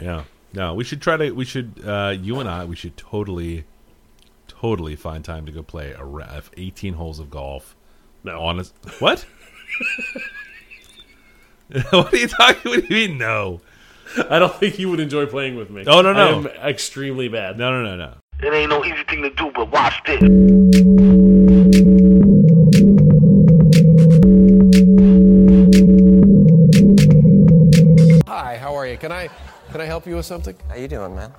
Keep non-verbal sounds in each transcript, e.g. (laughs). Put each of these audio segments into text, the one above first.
Yeah. No, we should try to. We should. Uh, you and I. We should totally, totally find time to go play a ra- eighteen holes of golf. No. Honest. what? (laughs) what are you talking? What do you mean? No. I don't think you would enjoy playing with me. Oh, no, no. I am extremely bad. No. No. No. No. It ain't no easy thing to do, but watch this. Can I help you with something? How you doing, man?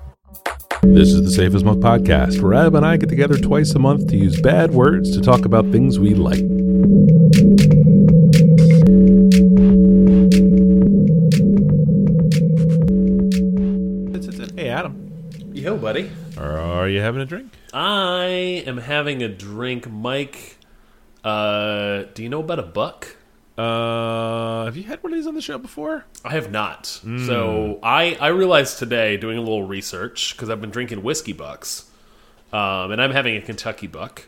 This is the Safe as Milk podcast, where Adam and I get together twice a month to use bad words to talk about things we like. Hey, Adam, Yo, buddy. are you having a drink? I am having a drink. Mike, uh, do you know about a buck? Uh, have you had one of these on the show before? I have not. So I I realized today doing a little research because I've been drinking whiskey bucks, um, and I'm having a Kentucky buck.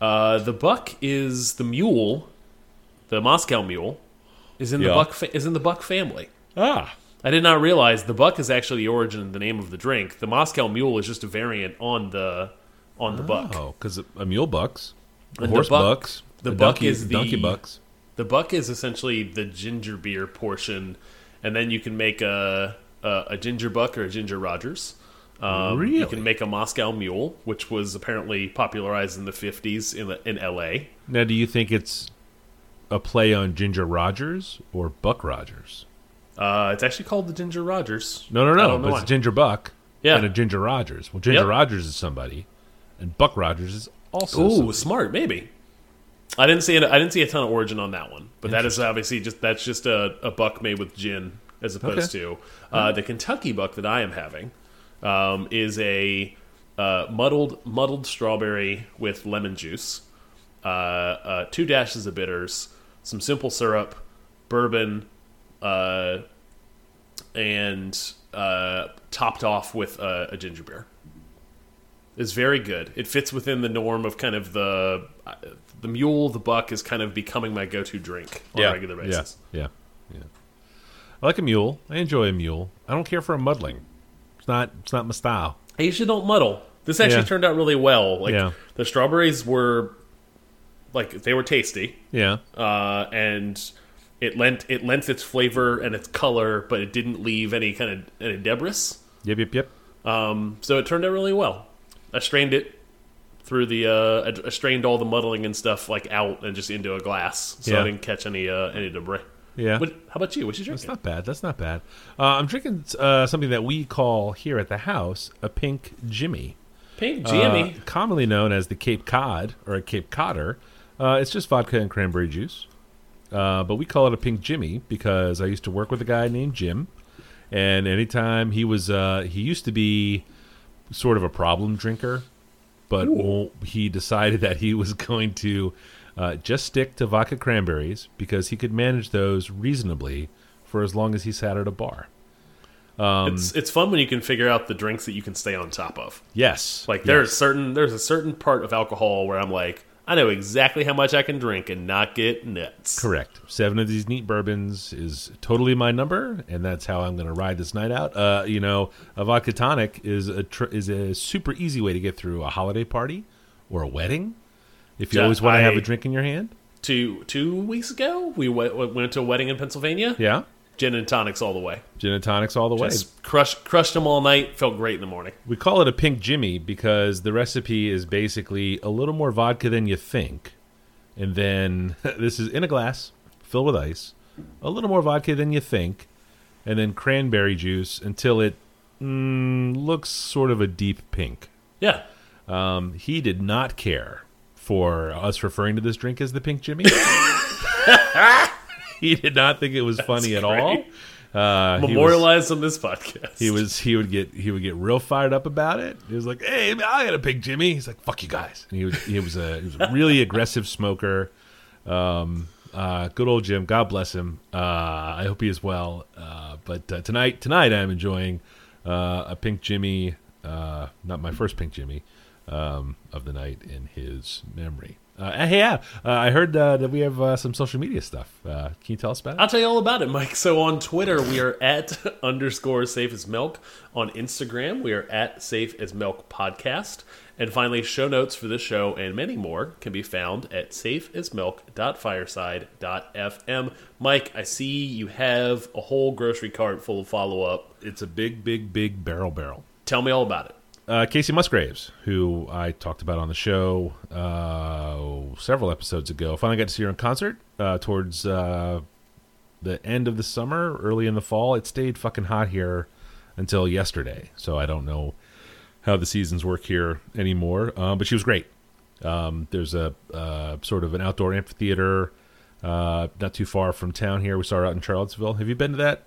Uh, the buck is the mule, the Moscow mule, is in the buck is in the buck family. Ah, I did not realize the buck is actually the origin of the name of the drink. The Moscow mule is just a variant on the on the buck. oh, because a mule bucks, a horse buck- bucks, the buck donkey, is the- donkey bucks. The buck is essentially the ginger beer portion, and then you can make a a, a ginger buck or a ginger Rogers. Um, Really? You can make a Moscow Mule, which was apparently popularized in the fifties in the, in L.A. Now, do you think it's a play on Ginger Rogers or Buck Rogers? Uh, it's actually called the Ginger Rogers. No, no, no. But why. it's Ginger Buck Yeah. and a Ginger Rogers. Well, Ginger Yep. Rogers is somebody, and Buck Rogers is also. Ooh, somebody. smart, maybe. I didn't see it. I didn't see a ton of origin on that one, but that is obviously just that's just a, a buck made with gin as opposed to uh, the Kentucky buck that I am having um, is a uh, muddled muddled strawberry with lemon juice, uh, uh, two dashes of bitters, some simple syrup, bourbon, uh, and uh, topped off with a ginger beer is very good. It fits within the norm of kind of the the mule. The buck is kind of becoming my go-to drink on a regular basis. Yeah, yeah, yeah. I like a mule. I enjoy a mule. I don't care for a muddling. It's not. It's not my style. I usually don't muddle. This actually Yeah. turned out really well. Like Yeah. the strawberries were like they were tasty, Yeah. uh, and it lent it lent its flavor and its color, but it didn't leave any kind of any debris. Yep. Yep. Yep. Um, so it turned out really well. I strained it through the uh, I- strained all the muddling and stuff like out and just into a glass, so Yeah. I didn't catch any uh, any debris. Yeah. What, how about you? What you That's drinking? not bad. That's not bad. Uh, I'm drinking uh, something that we call here at the house a pink Jimmy. Pink uh, Jimmy. commonly known as the Cape Cod or a Cape Codder. Uh, it's just vodka and cranberry juice. Uh, but we call it a pink Jimmy because I used to work with a guy named Jim, and anytime he was, uh, he used to be sort of a problem drinker, but won't- he decided that he was going to uh, just stick to vodka cranberries because he could manage those reasonably for as long as he sat at a bar. um, it's it's fun when you can figure out the drinks that you can stay on top of. Yes, Like yes. there's certain there's a certain part of alcohol where I'm like I know exactly how much I can drink and not get nuts. Correct. Seven of these neat bourbons is totally my number, and that's how I'm going to ride this night out. Uh, you know, a vodka tonic is a tr- is a super easy way to get through a holiday party or a wedding. If you Yeah, always want to have a drink in your hand, Two two weeks ago we went, went to a wedding in Pennsylvania. yeah, Gin and tonics all the way. gin and tonics all the way. Just crushed crushed them all night. Felt great in the morning. We call it a pink Jimmy because the recipe is basically a little more vodka than you think, and then (laughs) this is in a glass filled with ice, a little more vodka than you think, and then cranberry juice until it mm, looks sort of a deep pink. Yeah. Um, he did not care for us referring to this drink as the Pink Jimmy. (laughs) he did not think it was funny at all. Uh, he was- Memorialized on this podcast. he was he would get he would get real fired up about it. He was like, "Hey, I got a pink Jimmy." He's like, "Fuck you guys." And he was he was a he was a really aggressive smoker. Um, uh, good old Jim. God bless him. Uh, I hope he is well. Uh, but uh, tonight tonight I'm enjoying uh, a pink Jimmy. Uh, not my first pink Jimmy. um, of the night in his memory. Uh, hey, yeah, uh, I heard uh, that we have uh, some social media stuff. Uh, can you tell us about it? I'll tell you all about it, Mike. So on Twitter, we are at (laughs) underscore safe as milk. On Instagram, we are at safe as milk podcast. And finally, show notes for this show and many more can be found at safeasmilk.fireside.fm. Mike, I see you have a whole grocery cart full of follow up. It's a big, big, big barrel barrel. Tell me all about it. Uh, Kacey Musgraves, who I talked about on the show uh, several episodes ago. Finally got to see her in concert uh, towards uh, the end of the summer, early in the fall. It stayed fucking hot here until yesterday, so I don't know how the seasons work here anymore. Um, but she was great. Um, there's a uh, sort of an outdoor amphitheater uh, not too far from town here. We saw her out in Charlottesville. Have you been to that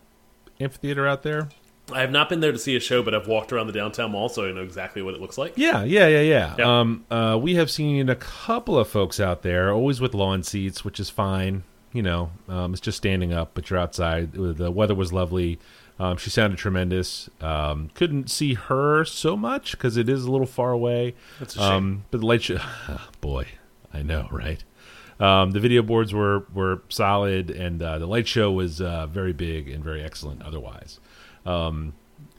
amphitheater out there? I have not been there to see a show, but I've walked around the downtown mall, so I know exactly what it looks like. Yeah, yeah, yeah, yeah. Yep. Um, uh, we have seen a couple of folks out there, always with lawn seats, which is fine. You know, um, it's just standing up, but you're outside. The weather was lovely. Um, she sounded tremendous. Um, couldn't see her so much because it is a little far away. That's a shame. Um, but the light show, (laughs) boy, I know, right? Um, the video boards were were solid, and uh, the light show was uh, very big and very excellent. Otherwise, um,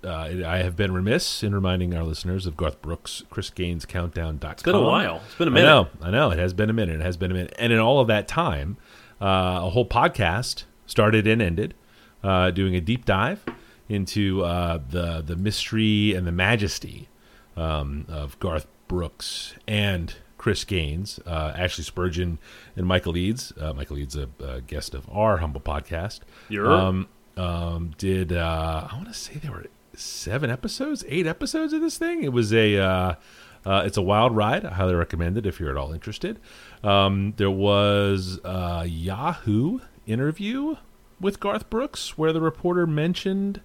uh, I have been remiss in reminding our listeners of Garth Brooks, Chris Gaines Countdown.com. It's been a while. It's been a minute. I know, I know. It has been a minute. It has been a minute. And in all of that time, uh, a whole podcast started and ended, uh, doing a deep dive into uh, the the mystery and the majesty um, of Garth Brooks and Chris Gaines, uh, Ashley Spurgeon, and Michael Eads. Uh, Michael Eads, a, a guest of our humble podcast. You're- um, um, did uh, I want to say there were seven episodes, eight episodes of this thing? It was a uh, uh, it's a wild ride. I highly recommend it if you're at all interested. Um, there was a Yahoo interview with Garth Brooks where the reporter mentioned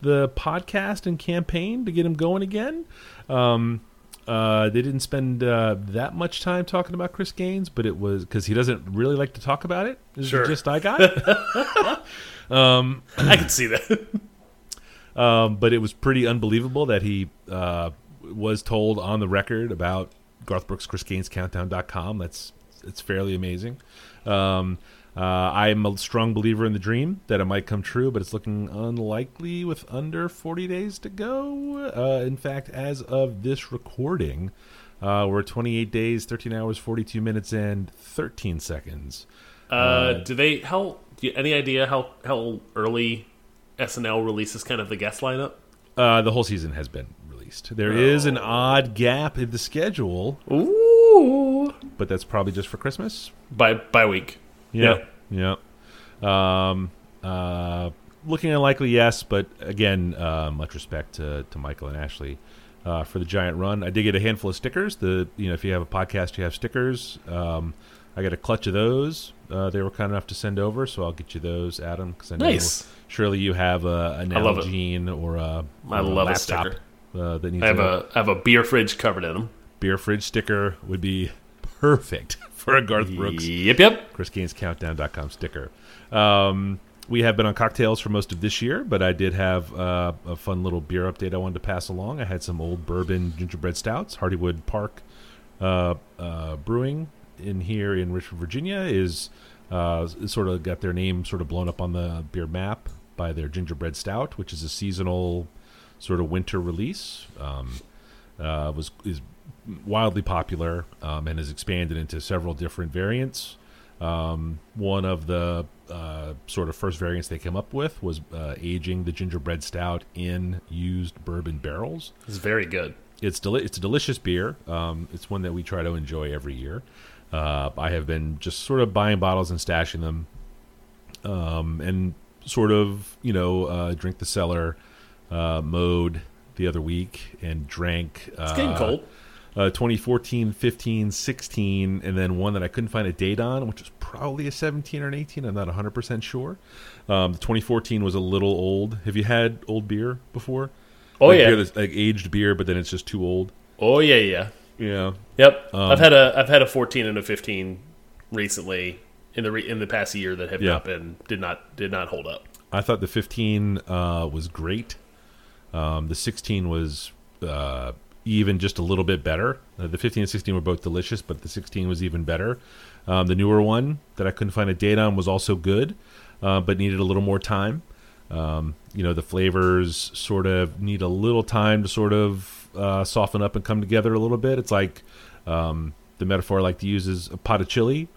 the podcast and campaign to get him going again. Um, uh, they didn't spend uh, that much time talking about Chris Gaines, but it was because he doesn't really like to talk about it. Is Sure. gist I got. (laughs) I can see that. (laughs) Um, but it was pretty unbelievable that he uh, was told on the record about Garth Brooks, Chris Gaines, Countdown.com. That's it's fairly amazing. Um, uh, I'm a strong believer in the dream that it might come true, but it's looking unlikely with under 40 days to go. Uh, in fact, as of this recording, uh, we're 28 days, 13 hours, 42 minutes, and 13 seconds. Uh, do they? How? Do you, any idea how how early SNL releases kind of the guest lineup? Uh, the whole season has been released. There is an odd gap in the schedule, Ooh, but that's probably just for Christmas. by by week. Yeah. Yeah. Um, uh, looking unlikely, yes, but again, uh, much respect to, to Michael and Ashley uh, for the giant run. I did get a handful of stickers. The you know if you have a podcast, you have stickers. Um, I got a clutch of those. Uh, they were kind enough to send over, so I'll get you those, Adam. Because I know Nice. surely you have a, an I love it. Nalgene or a, I or love a laptop sticker. uh, that needs I have a a I have a beer fridge covered in them. beer fridge sticker. Would be perfect (laughs) for a Garth Brooks Yep, yep. ChrisGainesCountdown.com sticker. Um, we have been on cocktails for most of this year, but I did have uh, a fun little beer update I wanted to pass along. I had some old bourbon gingerbread stouts. Hardywood Park uh, uh, Brewing in here in Richmond, Virginia, is uh, sort of got their name sort of blown up on the beer map by their gingerbread stout, which is a seasonal sort of winter release. Um, uh, was is wildly popular um, and has expanded into several different variants. Um, one of the uh, sort of first variants they came up with was uh, aging the gingerbread stout in used bourbon barrels. It's very good. It's deli- it's a delicious beer. Um, it's one that we try to enjoy every year. Uh, I have been just sort of buying bottles and stashing them, um, and sort of you know uh, drink the cellar uh, mode the other week and drank. Uh, It's getting cold. Uh, 2014, 15, 16, and then one that I couldn't find a date on, which was probably a 17 or an 18. I'm not 100% sure. Um, the 2014 was a little old. Have you had old beer before? Oh Like yeah. like aged beer, but then it's just too old. Oh yeah, yeah. Yeah. Yep. Um, I've had a I've had a 14 and a 15 recently in the re, in the past year that have Yeah. not been did not did not hold up. I thought the 15 uh, was great. Um, the 16 was uh, even just a little bit better. Uh, the 15 and 16 were both delicious, but the 16 was even better. Um, the newer one that I couldn't find a date on was also good, uh, but needed a little more time. Um, you know, the flavors sort of need a little time to sort of uh, soften up and come together a little bit. It's like um, the metaphor I like to use is a pot of chili.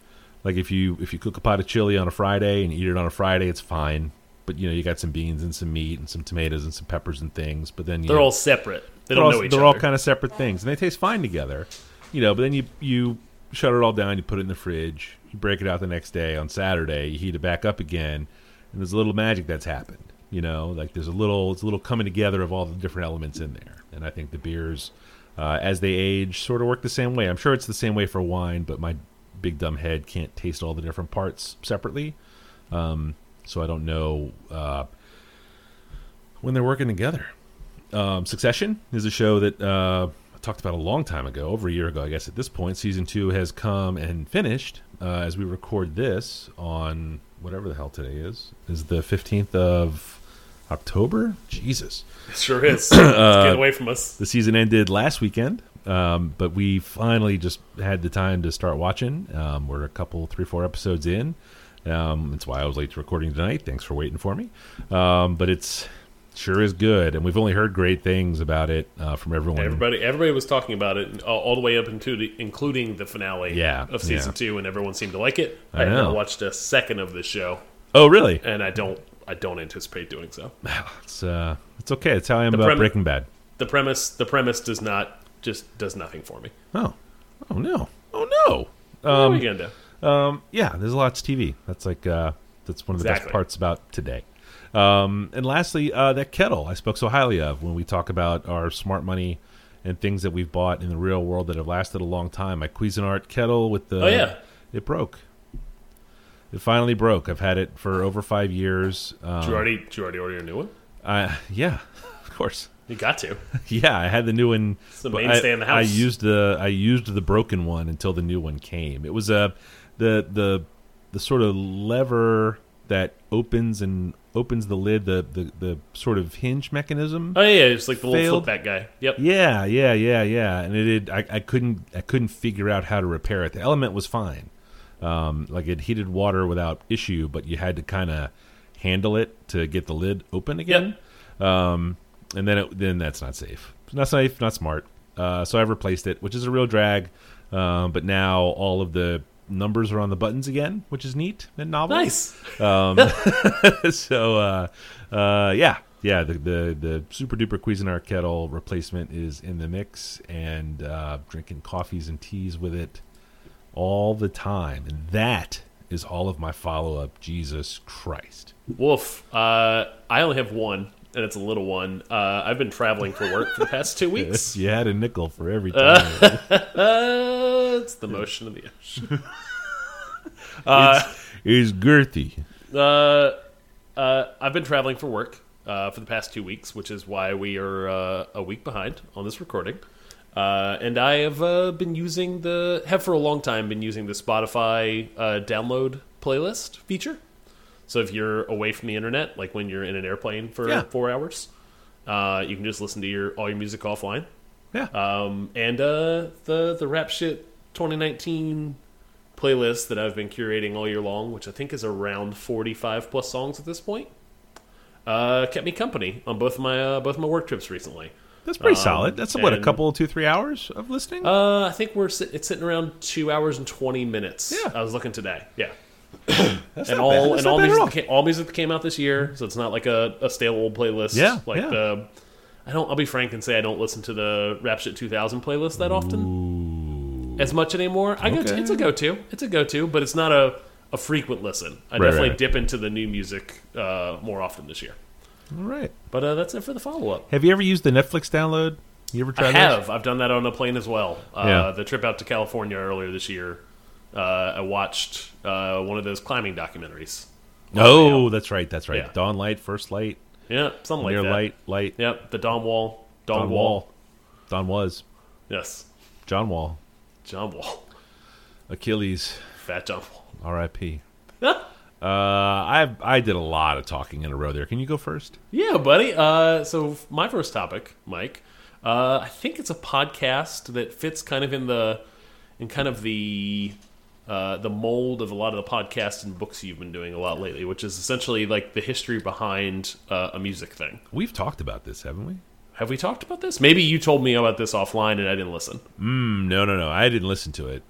Like if you if you cook a pot of chili on a Friday and eat it on a Friday, it's fine. But you know you got some beans and some meat and some tomatoes and some peppers and things. But then you They're know, all separate. They they're don't all, know each they're other. all kind of separate things, and they taste fine together. You know, but then you you shut it all down, you put it in the fridge, you break it out the next day on Saturday, you heat it back up again, and there's a little magic that's happened. You know, like there's a little it's a little coming together of all the different elements in there, and I think the beers, uh, as they age, sort of work the same way. I'm sure it's the same way for wine, but my big dumb head can't taste all the different parts separately, um, so I don't know uh, when they're working together. Um, Succession is a show that uh, I talked about a long time ago, over a year ago, I guess. At this point, season two has come and finished uh, as we record this on whatever the hell today is. Is the fifteenth of October? Jesus, It sure is. (clears throat) Uh, Get away from us. the season ended last weekend, um, but we finally just had the time to start watching. Um, we're a couple, three, four episodes in. Um, that's why I was late to recording tonight. Thanks for waiting for me. Um, but it's sure is good, and we've only heard great things about it uh, from everyone. Everybody, everybody was talking about it all, all the way up into the, including the finale Yeah, of season yeah. two, and everyone seemed to like it. I I, have know. not watched a second of this show, Oh, really? and I don't, I don't anticipate doing so. (laughs) It's uh, it's okay. It's how I am The about Breaking Bad. The premise, the premise does not just does nothing for me. Oh, oh no, oh no. what are you gonna do? Um, yeah, there's lots of TV. That's like uh, that's one of the best parts about today. Um, and lastly, uh, that kettle I spoke so highly of when we talk about our smart money and things that we've bought in the real world that have lasted a long time. My Cuisinart kettle with the Oh, yeah. it broke. It finally broke. I've had it for over five years. Um, Did you already, did you already order a new one? I, yeah, (laughs) of course. You got to. (laughs) Yeah, I had the new one. the mainstay I, in the house. I used the I used the broken one until the new one came. It was a the the the sort of lever that opens and opens the lid, the the, the sort of hinge mechanism. Oh yeah, it's like the little flip back guy. Yep. Yeah, yeah, yeah, yeah. And it did, I, I couldn't I couldn't figure out how to repair it. The element was fine. Um, like it heated water without issue, but you had to kind of handle it to get the lid open again. Um, and then it, then that's not safe. Not safe, not smart. Uh, so I've replaced it, which is a real drag. Um, but now all of the numbers are on the buttons again, which is neat and novel. Nice. Um, (laughs) (laughs) so uh, uh, yeah, yeah. The, the the super duper Cuisinart kettle replacement is in the mix, and uh, drinking coffees and teas with it all the time, and that is all of my follow up. Jesus Christ! Wolf. Uh, I only have one, and it's a little one. Uh, I've been traveling for work for the past two (laughs) weeks. You had a nickel for every time. Uh, (laughs) it's the motion of the ocean. (laughs) It's girthy. Uh, uh, I've been traveling for work uh, for the past two weeks, which is why we are uh, a week behind on this recording. Uh, and I have uh, been using the have for a long time been using the Spotify uh, download playlist feature. So if you're away from the internet, like when you're in an airplane for Yeah. four hours, uh, you can just listen to your all your music offline. Yeah. Um, and uh, the the rap shit 2019 playlist that I've been curating all year long, which I think is around 45 plus songs at this point, uh, kept me company on both of my uh, both of my work trips recently. That's pretty Um, solid. That's what a couple, two, three hours of listening. Uh, I think we're sit- it's sitting around two hours and 20 minutes. Yeah. I was looking today. Yeah. (coughs) That's and all bad. and all not bad at music all. came, all music that came out this year, so it's not like a, a stale old playlist. Yeah, like yeah. the I don't. I'll be frank and say I don't listen to the Rap Shit 2000 playlist that often, as much anymore. I go. To, it's a go to. It's a go to, but it's not a a frequent listen. I Right, definitely right. dip into the new music uh, more often this year. All right. But uh, that's it for the follow up. Have you ever used the Netflix download? You ever tried I those? have. I've done that on a plane as well. Uh, Yeah. The trip out to California earlier this year, uh, I watched uh, one of those climbing documentaries. Oh, that's right. That's right. Yeah. Dawn light, first light, Yeah, something like near that. light, light. Yep, the Dawn Wall. Don, Dawn Wall. Wall. Don was Yes, John Wall, John Wall. Achilles, Fat John Wall. R.I.P. (laughs) Uh, I I did a lot of talking in a row there. Can you go first? Yeah, buddy. Uh, so my first topic, Mike, Uh, I think it's a podcast that fits kind of in the in kind of the uh, the mold of a lot of the podcasts and books you've been doing a lot lately, which is essentially like the history behind uh, a music thing. We've talked about this, haven't we? Have we talked about this? Maybe you told me about this offline and I didn't listen. Mm, no, no, no. I didn't listen to it.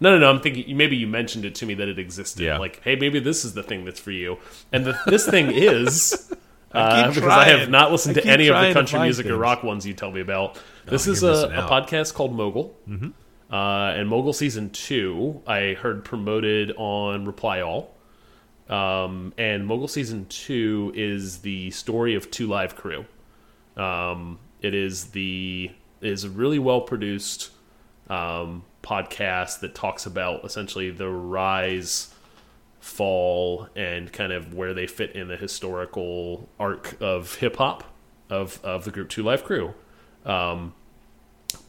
No, no, no. I'm thinking maybe you mentioned it to me that it existed. Yeah. Like, hey, maybe this is the thing that's for you. And the, this thing (laughs) is uh, keep because I have not listened I to any of the country music or rock ones you tell me about. this is a, a podcast called Mogul. Mm-hmm. Uh, and Mogul season two, I heard promoted on Reply All. Um, and Mogul season two is the story of Two Live Crew. Um, it is the it is a really well produced um, podcast that talks about essentially the rise, fall, and kind of where they fit in the historical arc of hip hop of of the group Two Live Crew. Um,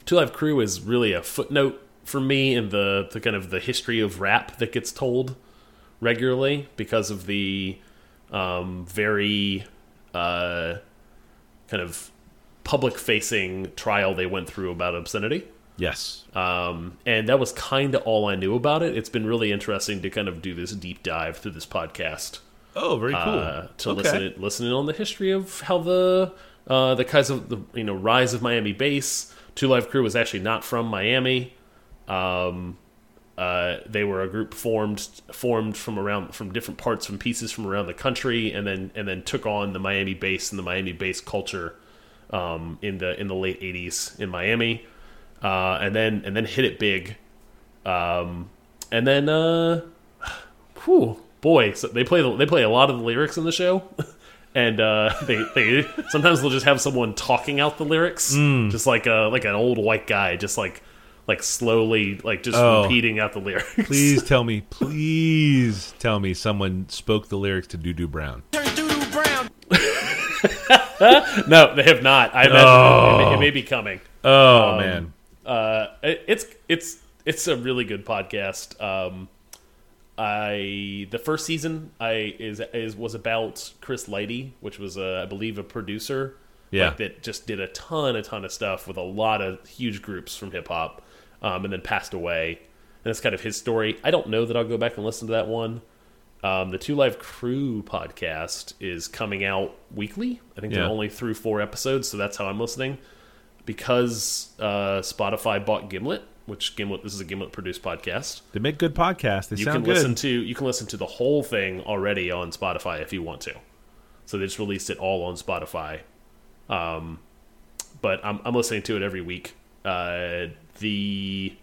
Two Live Crew is really a footnote for me in the the kind of the history of rap that gets told regularly because of the um, very uh, kind of public facing trial they went through about obscenity. Yes. Um, and that was kind of all I knew about it. It's been really interesting to kind of do this deep dive through this podcast oh, very cool. uh, to Okay. listen listen in on the history of how the uh, the kinds of the you know rise of Miami bass. Two Live Crew was actually not from Miami. Um, uh, they were a group formed formed from around from different parts from pieces from around the country, and then and then took on the Miami bass and the Miami bass culture um, in the in the late '80s in Miami, uh, and then and then hit it big, um, and then uh, (sighs) whew, boy, so they play the, they play a lot of the lyrics in the show, (laughs) and uh, (laughs) they they sometimes they'll just have someone talking out the lyrics, Hmm. just like a like an old white guy, just like like slowly like just Oh. repeating out the lyrics. Please (laughs) tell me, please tell me someone spoke the lyrics to Doo Doo Brown. (laughs) no, they have not. I imagine it, may, it may be coming. Oh, man. uh, it- it's it's it's a really good podcast. Um, I the first season I is is was about Chris Lighty, which was a, I believe a producer, Yeah. like, that just did a ton a ton of stuff with a lot of huge groups from hip hop, um, and then passed away. And that's kind of his story. I don't know that I'll go back and listen to that one. Um, the Two Live Crew podcast is coming out weekly. I think Yeah. they're only through four episodes, so that's how I'm listening. Because uh, Spotify bought Gimlet, which Gimlet this is a Gimlet produced podcast. They make good podcasts. They You sound can good. listen to you can listen to the whole thing already on Spotify if you want to. So they just released it all on Spotify. Um, but I'm I'm listening to it every week. Uh, the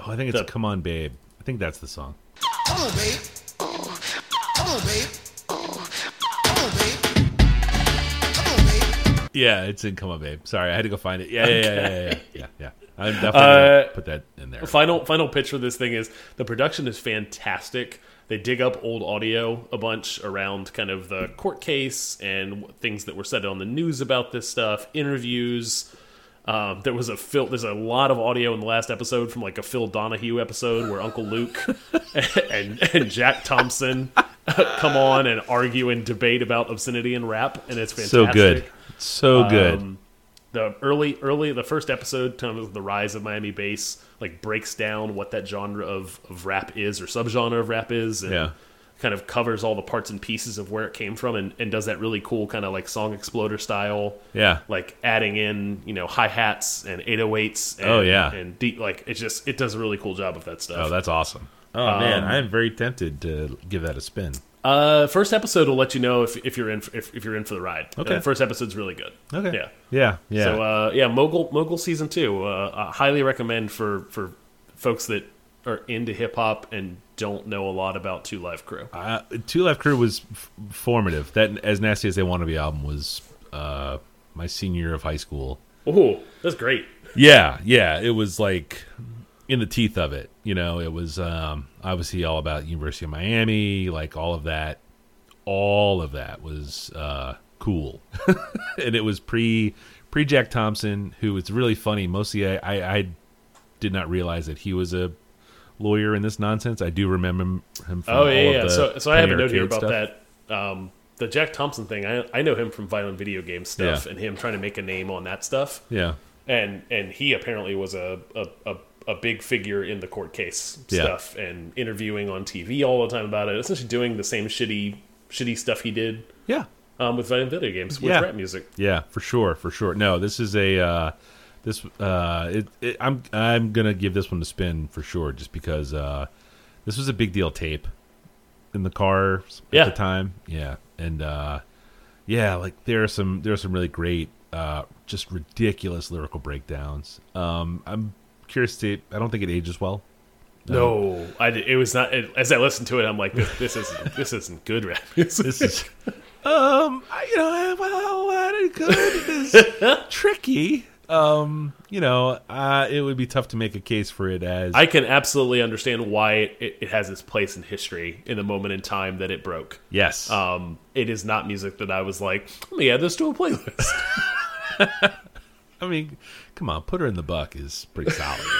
oh, I think it's the- Come On Babe. I think that's the song. Come on, babe. Come on, babe. Come on, babe. Come on, babe. Yeah, it's in Come On Babe. Sorry, I had to go find it. Yeah, yeah, yeah, yeah, yeah, yeah. yeah. I'm definitely Uh, gonna put that in there. final final pitch for this thing is the production is fantastic. They dig up old audio a bunch around kind of the court case and things that were said on the news about this stuff, interviews. Um, there was a Phil. There's a lot of audio in the last episode from like a Phil Donahue episode where Uncle Luke (laughs) and and Jack Thompson (laughs) come on and argue and debate about obscenity and rap, and it's fantastic. so good. So good. Um, the early, early, the first episode, kind of the rise of Miami bass, like breaks down what that genre of, of rap is or subgenre of rap is, and Yeah. kind of covers all the parts and pieces of where it came from, and, and does that really cool kind of like song exploder style, yeah. like adding in you know hi hats and 808s. And, Oh, yeah. and deep like it just it does a really cool job of that stuff. Oh, that's awesome. Oh Um, man, I am very tempted to give that a spin. Uh, first episode will let you know if, if you're in for, if, if you're in for the ride. Okay. Uh, first episode's really good. Okay. Yeah. Yeah. Yeah. So uh, yeah, Mogul Mogul season two. Uh, I highly recommend for for folks that are into hip hop and don't know a lot about Two Live Crew. Uh, Two Live Crew was f- formative. That as nasty as they want to be album was uh, my senior year of high school. Oh, that's great. Yeah, yeah, it was like in the teeth of it. You know, it was um, obviously all about University of Miami, like all of that. All of that was uh, cool, (laughs) and it was pre pre Jack Thompson, who was really funny. Mostly, I, I, I did not realize that he was a lawyer in this nonsense. I do remember him from Oh yeah, yeah. So so I have a note here about stuff. that. Um, the Jack Thompson thing. I I know him from violent video game stuff Yeah. and him trying to make a name on that stuff. Yeah, and and he apparently was a a, a, a big figure in the court case Yeah. stuff and interviewing on TV all the time about it. Essentially doing the same shitty shitty stuff he did Yeah, um, with video games with Yeah. rap music. yeah, for sure, for sure. No, this is a uh, this. Uh, it, it, I'm I'm gonna give this one a spin for sure, just because uh, this was a big deal tape in the car at Yeah. the time. Yeah, and uh, yeah, like there are some there are some really great, uh, just ridiculous lyrical breakdowns. Um, I'm curious to. I don't think it ages well. No, I did, it was not. It, as I listened to it, I'm like, this, this isn't this isn't good rap music. (laughs) This is, (laughs) um, I- you know, well, good is (laughs) tricky. Um, you know, uh, it would be tough to make a case for it as I can absolutely understand why it, it has its place in history in the moment in time that it broke. yes, Um, it is not music that I was like, let me add this to a playlist. I mean, come on, put her in the buck is pretty solid. (laughs)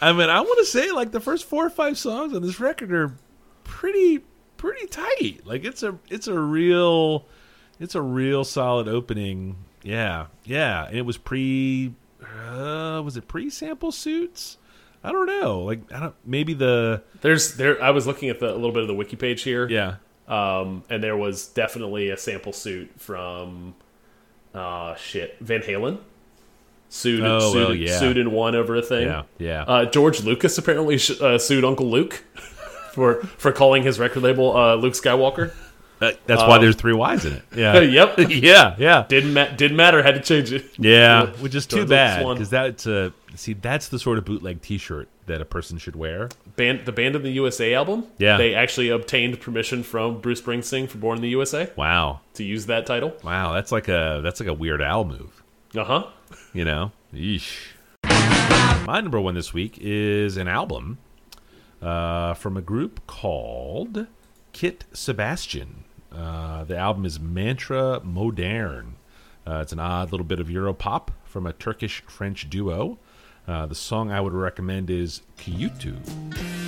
I mean, I want to say like the first four or five songs on this record are pretty pretty tight. Like it's a it's a real it's a real solid opening. Yeah, yeah, and it was pre uh, was it pre sample suits? I don't know. Like I don't maybe the There's there. I was looking at the, a little bit of the wiki page here. yeah Um, and there was definitely a sample suit from, uh, shit, Van Halen. Sued, Oh, sued, well, yeah. sued and won over a thing. yeah yeah. Uh, George Lucas apparently sh- uh, sued Uncle Luke (laughs) for for calling his record label uh, Luke Skywalker. That- that's why there's three Y's in it. (laughs) Yeah yep, (laughs) yeah yeah. didn't ma- didn't matter. Had to change it. Yeah, (laughs) To- which is too Lucas bad because that's a see that's the sort of bootleg T-shirt that a person should wear. Band the Banned in the USA album. Yeah. they actually obtained permission from Bruce Springsteen for Born in the USA Wow, to use that title. wow, that's like a that's like a Weird Al move, Uh huh. you know? Yeesh. My number one this week is an album uh, from a group called Kit Sebastian. Uh, the album is Mantra Moderne. Uh, it's an odd little bit of Europop from a Turkish French duo. Uh, the song I would recommend is Kyutu.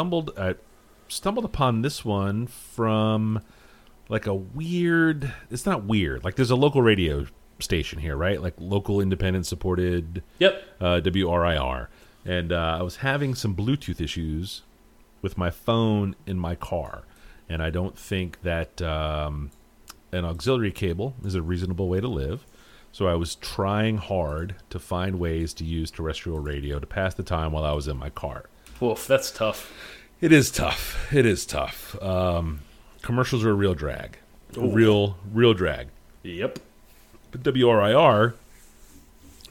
Stumbled I stumbled upon this one from like a weird. It's not weird. Like there's a local radio station here, right? Like local independent supported Yep. uh, WRIR, and uh, I was having some Bluetooth issues with my phone in my car, and I don't think that um, an auxiliary cable is a reasonable way to live. So I was trying hard to find ways to use terrestrial radio to pass the time while I was in my car. Oof, that's tough. It is tough. It is tough. Um, commercials are a real drag, a real, real drag. Yep. But WRIR,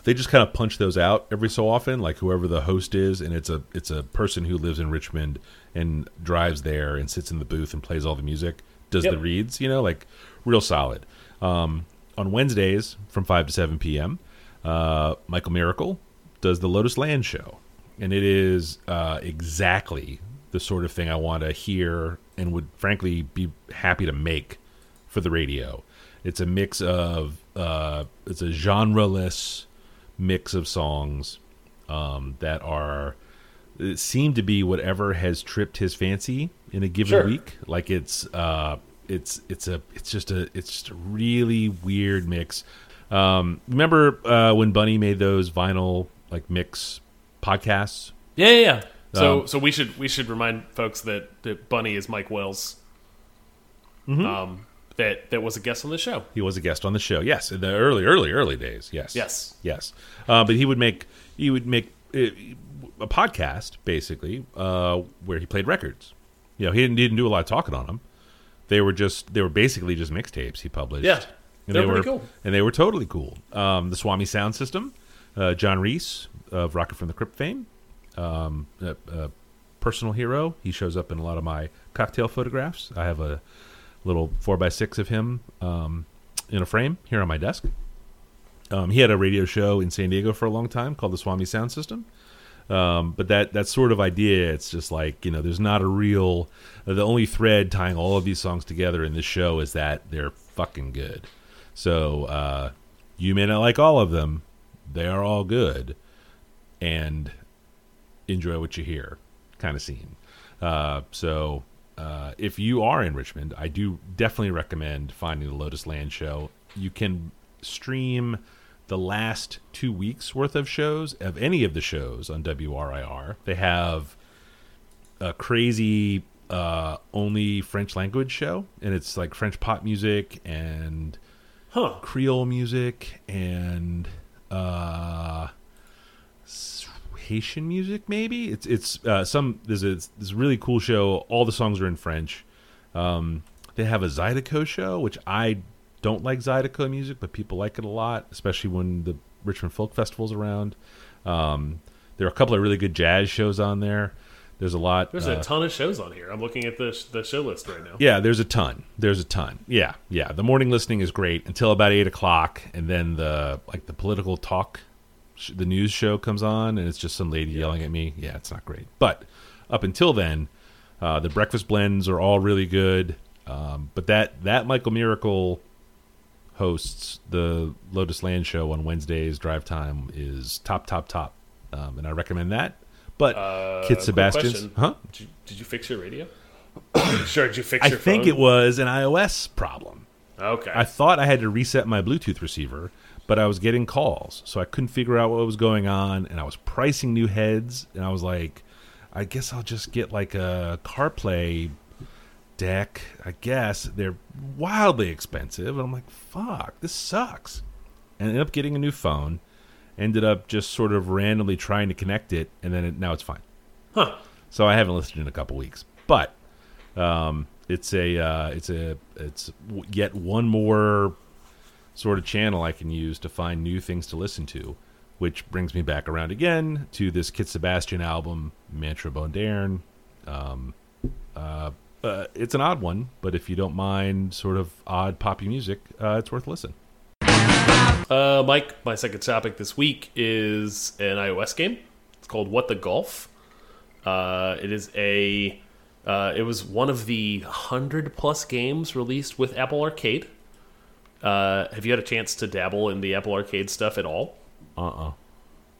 they just kind of punch those out every so often, like whoever the host is, and it's a it's a person who lives in Richmond and drives there and sits in the booth and plays all the music, does Yep. the reads, you know, like real solid. Um, on Wednesdays from five to seven p.m., uh, Michael Miracle does the Lotus Land show, and it is uh, exactly the sort of thing I want to hear and would frankly be happy to make for the radio. It's a mix of uh, it's a genreless mix of songs um, that are it seem to be whatever has tripped his fancy in a given Sure. week. Like it's uh, it's it's a it's just a it's just a really weird mix. Um, remember uh, when Bunny made those vinyl like mix podcasts? Yeah, yeah. yeah. So, Um, so we should we should remind folks that, that Bunny is Mike Wells. Mm-hmm. Um, that that was a guest on the show. He was a guest on the show. Yes, in the early, early, early days. Yes, Yes. yes. Uh, but he would make he would make uh, a podcast basically uh, where he played records. You know, he didn't, he didn't do a lot of talking on them. They were just they were basically just mixtapes he published. Yeah. they were cool. and they were totally cool. Um, the Swami Sound System, uh, John Reis of Rocket from the Crypt fame, um, a, a personal hero. He shows up in a lot of my cocktail photographs. I have a little four by six of him um, in a frame here on my desk. Um, he had a radio show in San Diego for a long time called the Swami Sound System. Um, but that that sort of idea, it's just like you know, there's not a real. The only thread tying all of these songs together in this show is that they're fucking good. So uh, you may not like all of them, they are all good, and enjoy what you hear, kind of scene. Uh, so uh, if you are in Richmond, I do definitely recommend finding the Lotus Land show. You can stream the last two weeks worth of shows of any of the shows on WRIR. They have a crazy uh, only French language show, and it's like French pop music and Huh. Creole music and uh, Haitian music. Maybe it's it's uh, some there's a this really cool show. All the songs are in French. Um, they have a Zydeco show, which I don't like Zydeco music, but people like it a lot, especially when the Richmond Folk Festival's around. Um, there are a couple of really good jazz shows on there. There's a lot. There's uh, a ton of shows on here. I'm looking at the the show list right now. yeah, there's a ton. There's a ton. Yeah, yeah. The morning listening is great until about eight o'clock, and then the like the political talk, the news show comes on, and it's just some lady yelling at me. Yeah, it's not great. But up until then, uh, the breakfast blends are all really good. Um, but that that Michael Miracle hosts the Lotus Land show on Wednesdays. Drive time is top, top, top, um, and I recommend that. But Uh, Kit Sebastian's, huh? Did you, did you fix your radio? (coughs) sure. Did you fix I your think phone? it was an iOS problem. Okay. I thought I had to reset my Bluetooth receiver, but I was getting calls, so I couldn't figure out what was going on, and I was pricing new heads, and I was like, I guess I'll just get like a CarPlay deck. I guess they're wildly expensive, and I'm like, fuck, this sucks. And ended up getting a new phone. Ended up just sort of randomly trying to connect it, and then it, now it's fine. huh. So I haven't listened in a couple weeks, but um, it's a uh, it's a it's yet one more sort of channel I can use to find new things to listen to, which brings me back around again to this Kit Sebastian album, Mantra Moderne. Um, uh, uh, it's an odd one, but if you don't mind sort of odd poppy music, uh, it's worth a listen. Uh, Mike, my second topic this week is an iOS game. It's called What the Golf. Uh, it is a. Uh, it was one of the hundred plus games released with Apple Arcade. Uh, have you had a chance to dabble in the Apple Arcade stuff at all? Uh uh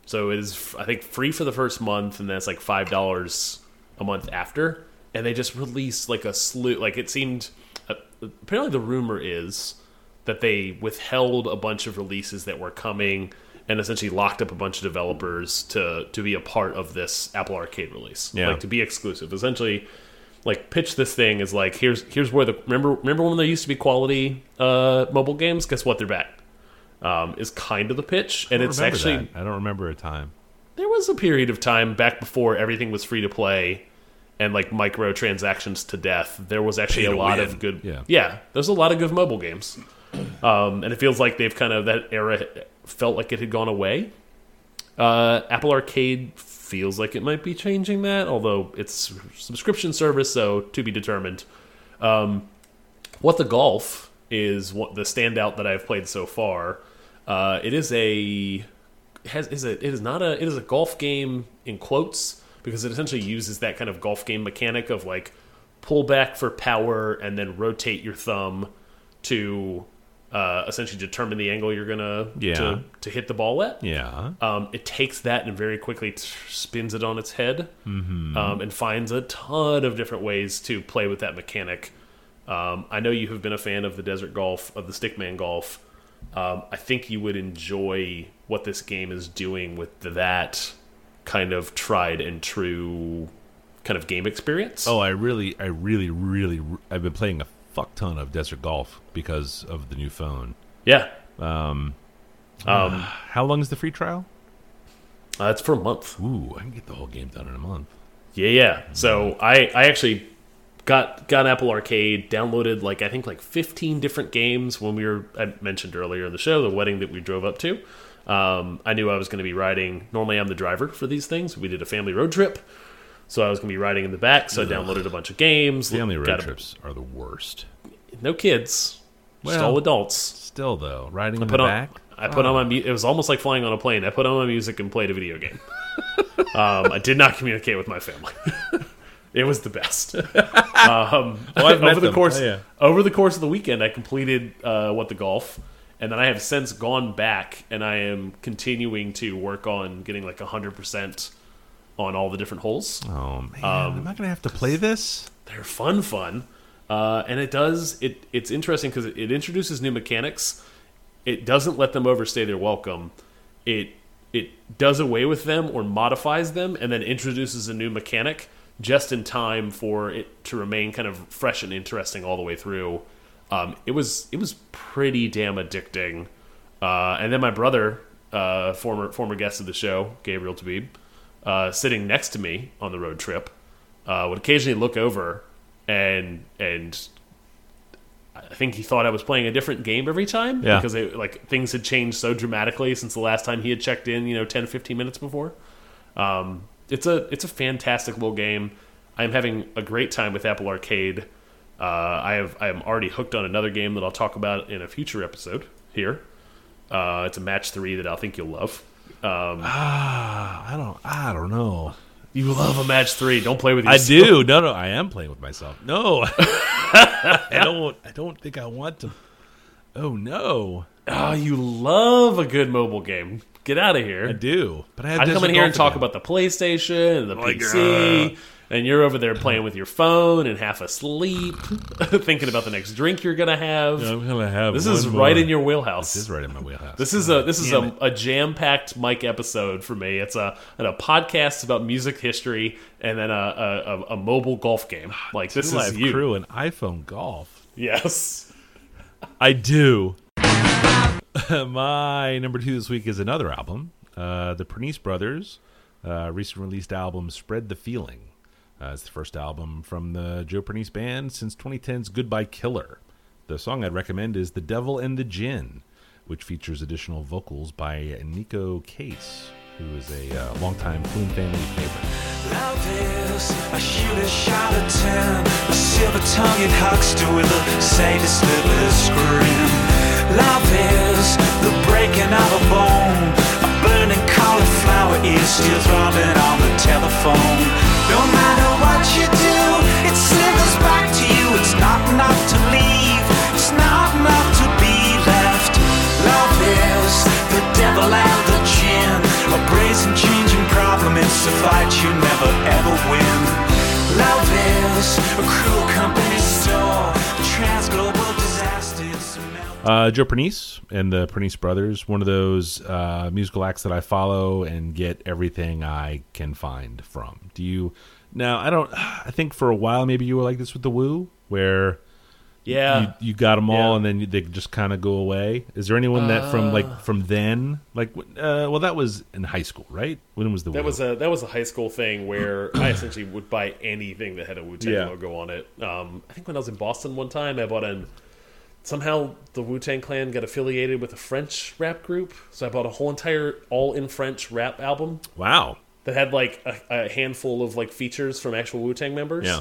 So it is, I think, free for the first month, and then it's like five dollars a month after. And they just released like a slew. Like it seemed. Uh, apparently, the rumor is that they withheld a bunch of releases that were coming, and essentially locked up a bunch of developers to to be a part of this Apple Arcade release. Yeah. Like to be exclusive. Essentially, like pitch this thing as like here's here's where the remember remember when there used to be quality uh, mobile games. Guess what? They're back. Um, is kind of the pitch, and it's actually that. I don't remember a time. there was a period of time back before everything was free to play and like microtransactions to death. There was actually Pay a lot win. of good Yeah. yeah, there's a lot of good mobile games. Um, and it feels like they've kind of that era felt like it had gone away. Uh, Apple Arcade feels like it might be changing that, although it's subscription service, so to be determined. Um, what the golf is what the standout that I've played so far. Uh, it is a has is a it is not a it is a golf game in quotes because it essentially uses that kind of golf game mechanic of like pull back for power and then rotate your thumb to uh, essentially determine the angle you're gonna Yeah. to, to hit the ball at. Yeah. Um, it takes that and very quickly t- spins it on its head um, and finds a ton of different ways to play with that mechanic. Um, I know you have been a fan of the Desert Golf, of the Stickman Golf. Um, I think you would enjoy what this game is doing with that kind of tried and true kind of game experience. Oh, I really, I really, really, I've been playing a fuck ton of Desert Golf because of the new phone. yeah. Um, Um, (sighs) how long is the free trial? uh, it's for a month. Ooh, I can get the whole game done in a month. Yeah, yeah. So I, I actually got got Apple Arcade, downloaded like I think like 15 different games when we were I mentioned earlier in the show the wedding that we drove up to. Um, I knew I was going to be riding. Normally, I'm the driver for these things. We did a family road trip, so I was going to be riding in the back. So I downloaded a bunch of games. Family road trips are the worst. no kids, just Well, all adults. Still though, riding in the on, back. I put on my. mu- It was almost like flying on a plane. I put on my music and played a video game. (laughs) um, I did not communicate with my family. (laughs) it was the best. (laughs) um, I've over the them. course Oh, yeah. over the course of the weekend, I completed uh, what the golf, and then I have since gone back and I am continuing to work on getting like hundred percent on all the different holes. Oh man, Um, am I gonna have to play this? They're fun, fun, uh, and it does it. It's interesting because it, it introduces new mechanics. It doesn't let them overstay their welcome. It it does away with them or modifies them, and then introduces a new mechanic just in time for it to remain kind of fresh and interesting all the way through. Um, it was it was pretty damn addicting. Uh, and then my brother, uh, former former guest of the show, Gabriel Tabib, uh, sitting next to me on the road trip, uh, would occasionally look over and and I think he thought I was playing a different game every time Yeah. because it, like things had changed so dramatically since the last time he had checked in, you know, 10 15 minutes before. Um, it's a it's a fantastic little game. I'm having a great time with Apple Arcade. Uh, I have I am already hooked on another game that I'll talk about in a future episode here. Uh, it's a match three that I think you'll love. Um, I don't. I don't know. you love a match three. Don't play with I do. No, no. I am playing with myself. No, (laughs) I don't. I don't think I want to. Oh no, Oh, you love a good mobile game. Get out of here. I do. But I have. I come in here and talk again. about the PlayStation and the Like, PC, and you're over there playing with your phone and half asleep, (laughs) thinking about the next drink you're gonna have. I'm gonna have. this is more. right in your wheelhouse. This is right in my wheelhouse. This is a this is Damn a, a jam packed Mike episode for me. It's a and a podcast about music history and then a a, a, a mobile golf game. Like this Two is you. crew and iPhone golf. Yes. I do. (laughs) My number two this week is another album. Uh, the Pernice Brothers uh, recently released album "Spread the Feeling." Uh, it's the first album from the Joe Pernice band since 2010's "Goodbye Killer." The song I'd recommend is "The Devil and the Gin," which features additional vocals by Neko Case, who is a uh, longtime Flume family favorite. Love is a shooter shot at ten, a silver-tongued huckster with a sadist little scream. Love is the breaking of a bone, a burning cauliflower ear still throbbing on the telephone. No matter what you do, it slithers back to you. It's not enough to leave, it's not enough to be left. Love is the devil and the gin, a brazen changing problem. It's a fight you never ever win. Love is a cruel company store, a transglobal disaster. It's a melt- Uh, Joe Pernice and the Pernice Brothers, one of those uh, musical acts that I follow and get everything I can find from. Do you? Now, I don't. (sighs) I think for a while maybe you were like this with the Wu, where Yeah. you, you got them all Yeah. and then you, they just kind of go away. Is there anyone that from Uh. like from then, like, uh, well, that was in high school, right? When was the That Wu? was a that was a high school thing where I essentially would buy anything that had a Wu Tang Yeah. logo on it. Um, I think when I was in Boston one time, I bought an. Somehow the Wu Tang Clan got affiliated with a French rap group, so I bought a whole entire all in French rap album wow. that had like a, a handful of like features from actual Wu Tang members. Yeah.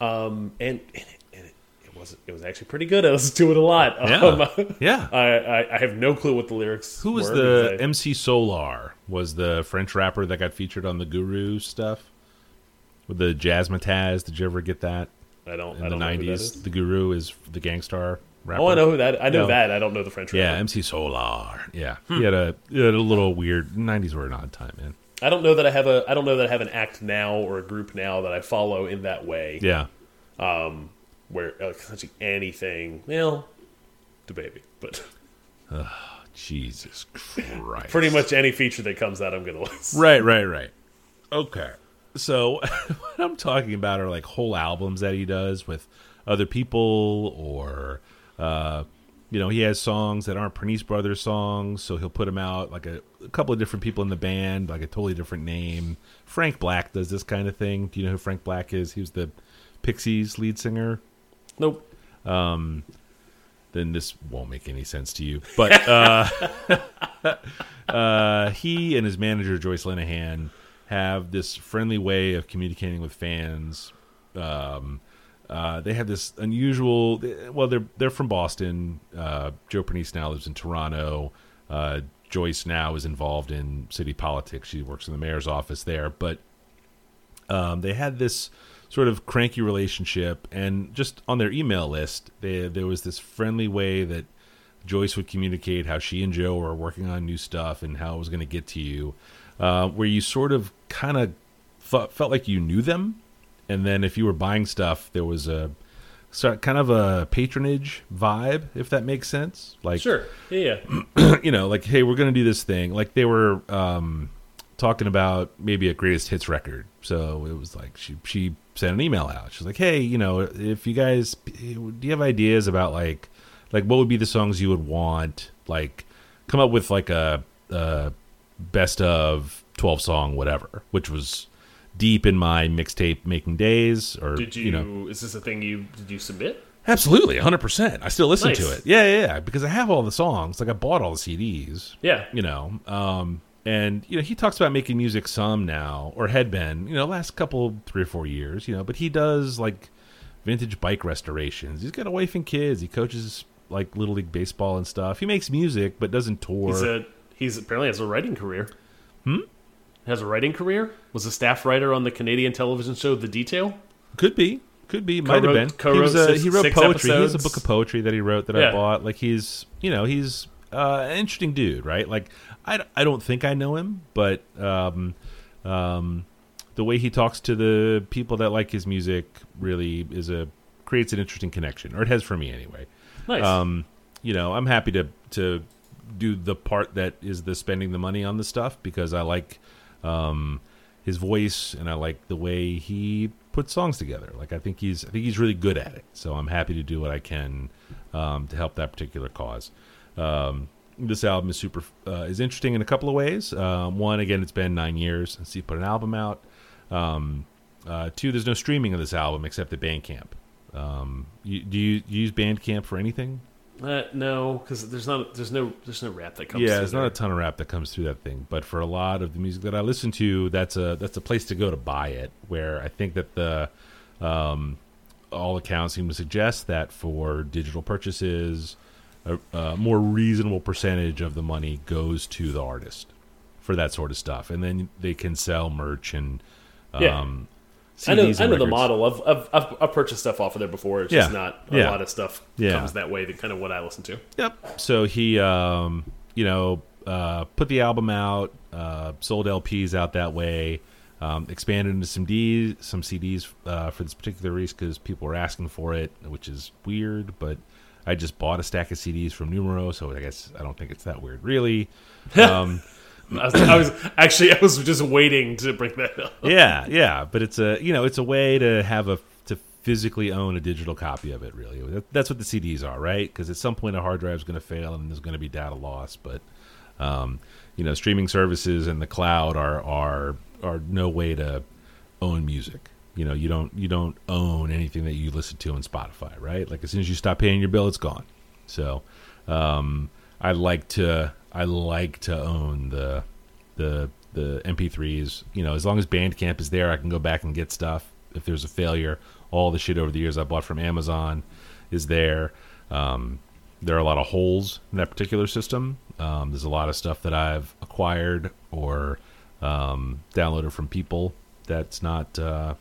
Um, and, and, it, and it, it was it was actually pretty good. (laughs) I listened to it a lot. Yeah. (laughs) Um, Yeah. (laughs) I, I I have no clue what the lyrics. Who was the I- MC Solaar? Was the French rapper that got featured on the Guru stuff with the Jazzmatazz? Did you ever get that? I don't. in I the don't that nineties. The Guru is the Gang Starr rapper. Oh, I know who that. I know No. that. I don't know the French. Yeah, rapper. MC Solaar. Yeah, Hmm. he had a he had a little weird. Nineties were an odd time, man. I don't know that I have a. I don't know that I have an act now or a group now that I follow in that way. Yeah, Um, Where uh, essentially anything. Well, the baby, but Jesus Christ. pretty much any feature that comes out, I'm gonna list. Right, right, right. Okay. So (laughs) what I'm talking about are like whole albums that he does with other people or uh you know, he has songs that aren't Pernice Brothers songs, so he'll put them out like a, a couple of different people in the band, like a totally different name. Frank Black does this kind of thing. Do you know who Frank Black is? He was the Pixies lead singer. Nope. then this won't make any sense to you. But uh, (laughs) uh, he and his manager Joyce Linehan have this friendly way of communicating with fans. Um, uh, they have this unusual. Well, they're they're from Boston. Uh, Joe Pernice now lives in Toronto. Uh, Joyce now is involved in city politics. She works in the mayor's office there. But um, they had this sort of cranky relationship, and just on their email list, they, there was this friendly way that Joyce would communicate how she and Joe were working on new stuff and how it was going to get to you, uh, where you sort of kind of felt like you knew them, and then if you were buying stuff, there was a sort kind of a patronage vibe, if that makes sense. Like, Sure. Yeah. yeah. (clears throat) you know, like, hey, we're going to do this thing. Like they were um, talking about maybe a greatest hits record. So it was like she she sent an email out. She's like, hey, you know, if you guys do you have ideas about like like what would be the songs you would want? Like come up with like a, a best of twelve song whatever, which was deep in my mixtape making days. Or Did you? know, Is this a thing you did you submit? absolutely, hundred percent. I still listen to it. Yeah, yeah, yeah, because I have all the songs. Like I bought all the CDs Yeah. you know um and you know he talks about making music some now or had been you know last couple three or four years you know but he does like vintage bike restorations he's got a wife and kids he coaches like little league baseball and stuff he makes music but doesn't tour He's a he's apparently has a writing career. Hmm. Has a writing career. Was a staff writer on the Canadian television show The Detail. could be could be might have been he, was a, six- he wrote poetry he has a book of poetry that he wrote that i bought like he's you know he's uh, an interesting dude right like I, I don't think i know him but um um the way he talks to the people that like his music really is a creates an interesting connection or it has for me anyway Nice. um you know i'm happy to to do the part that is the spending the money on the stuff because i like um his voice and i like the way he puts songs together. Like i think he's i think he's really good at it. So i'm happy to do what i can um to help that particular cause. Um this album is super uh, is interesting in a couple of ways. Um, one again it's been nine years since he put an album out. Um, uh, two there's no streaming of this album except at bandcamp. Um, you, do you use bandcamp for anything Uh, no, because there's not there's no there's no rap that comes. yeah, there's not a ton of rap that comes through that thing, but for a lot of the music that I listen to, that's a that's a place to go to buy it. Where I think that the um, all accounts seem to suggest that for digital purchases, a, a more reasonable percentage of the money goes to the artist for that sort of stuff, and then they can sell merch and Yeah. um, I know, I know the model. I've, I've, I've, I've purchased stuff off of there before. It's Yeah. just not a Yeah. lot of stuff Yeah. comes that way. That kind of what I listen to. Yep. So he, um, you know, uh, put the album out, uh, sold LPs out that way, um, expanded into some D, some CDs uh, for this particular release because people were asking for it, which is weird. But I just bought a stack of CDs from Numero, so I guess I don't think it's that weird, really. (laughs) Um, I was, I was actually I was just waiting to bring that up. yeah, yeah. But it's a, you know, it's a way to have a to physically own a digital copy of it. Really, that's what the CDs are, right? Because at some point a hard drive is going to fail and there's going to be data loss. But um, you know, streaming services and the cloud are are are no way to own music. You know, you don't you don't own anything that you listen to on Spotify, right? Like as soon as you stop paying your bill, it's gone. So um, I like to I like to own the the the MP3s. You know, as long as Bandcamp is there, I can go back and get stuff. If there's a failure, all the shit over the years I bought from Amazon is there. Um, there are a lot of holes in that particular system. Um, there's a lot of stuff that I've acquired or um, downloaded from people that's not uh,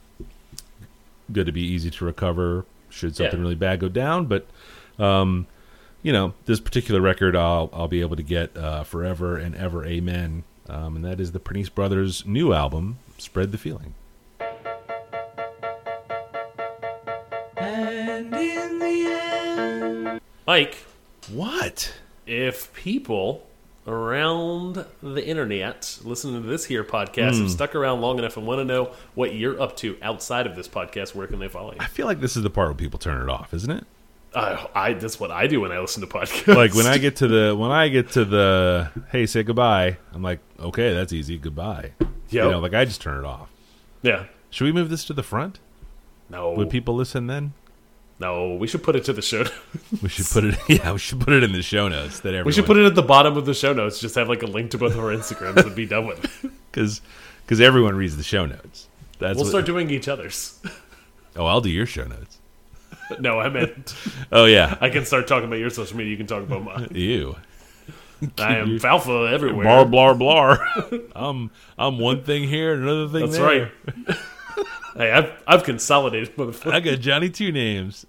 good to be easy to recover should something Yeah. really bad go down. But um, you know, this particular record I'll I'll be able to get uh, forever and ever, amen. Um, and that is the Pernice Brothers' new album, "Spread the Feeling." And in the end Mike, What? if people around the internet listening to this here podcast have stuck around long enough and want to know what you're up to outside of this podcast, where can they follow you? I feel like this is the part where people turn it off, isn't it? I, I that's what I do when I listen to podcasts. Like when I get to the (laughs) when I get to the hey, say goodbye. I'm like, okay, that's easy. Goodbye. You know, like I just turn it off. yeah, Should we move this to the front? no, Would people listen then? No, we should put it to the show. We should put it. (laughs) Yeah, we should put it in the show notes. That everyone, we should put it at the bottom of the show notes. Just have like a link to both of our Instagrams and be done with it. (laughs) because because everyone reads the show notes. That's We'll what, start doing each other's. Oh, I'll do your show notes. No, I meant Oh yeah, I can start talking about your social media. You can talk about mine. (laughs) you. I am Falfa everywhere. Blar blar blar. (laughs) I'm I'm one thing here and another thing That's there. right. (laughs) hey, I've I've consolidated. I got Johnny two names.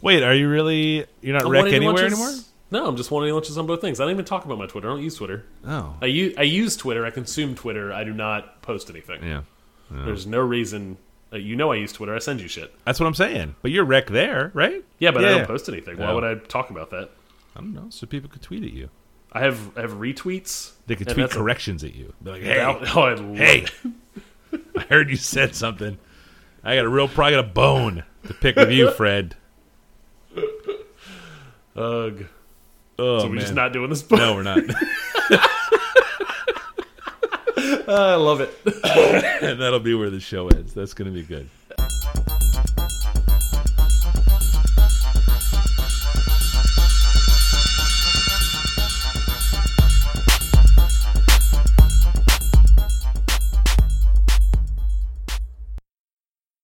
Wait, are you really? You're not I'm wreck anywhere lunches- anymore? No, I'm just wanting lunches on both things. I don't even talk about my Twitter. I don't use Twitter. Oh, I use I use Twitter. I consume Twitter. I do not post anything. yeah. There's no reason. Uh, you know I use Twitter. I send you shit. That's what I'm saying. But you're wreck there, right? Yeah, but I don't post anything. Why would I talk about that? I don't know. So people could tweet at you. I have I have retweets. They could tweet that's a- corrections at you. Be like, hey, (laughs) Oh, I hey. (laughs) I heard you said something. I got a real, probably got a bone to pick with you, Fred. Ugh. Oh So we're man, just not doing this. no, we're not. (laughs) I love it. and (laughs) that'll be where the show ends. That's gonna be good.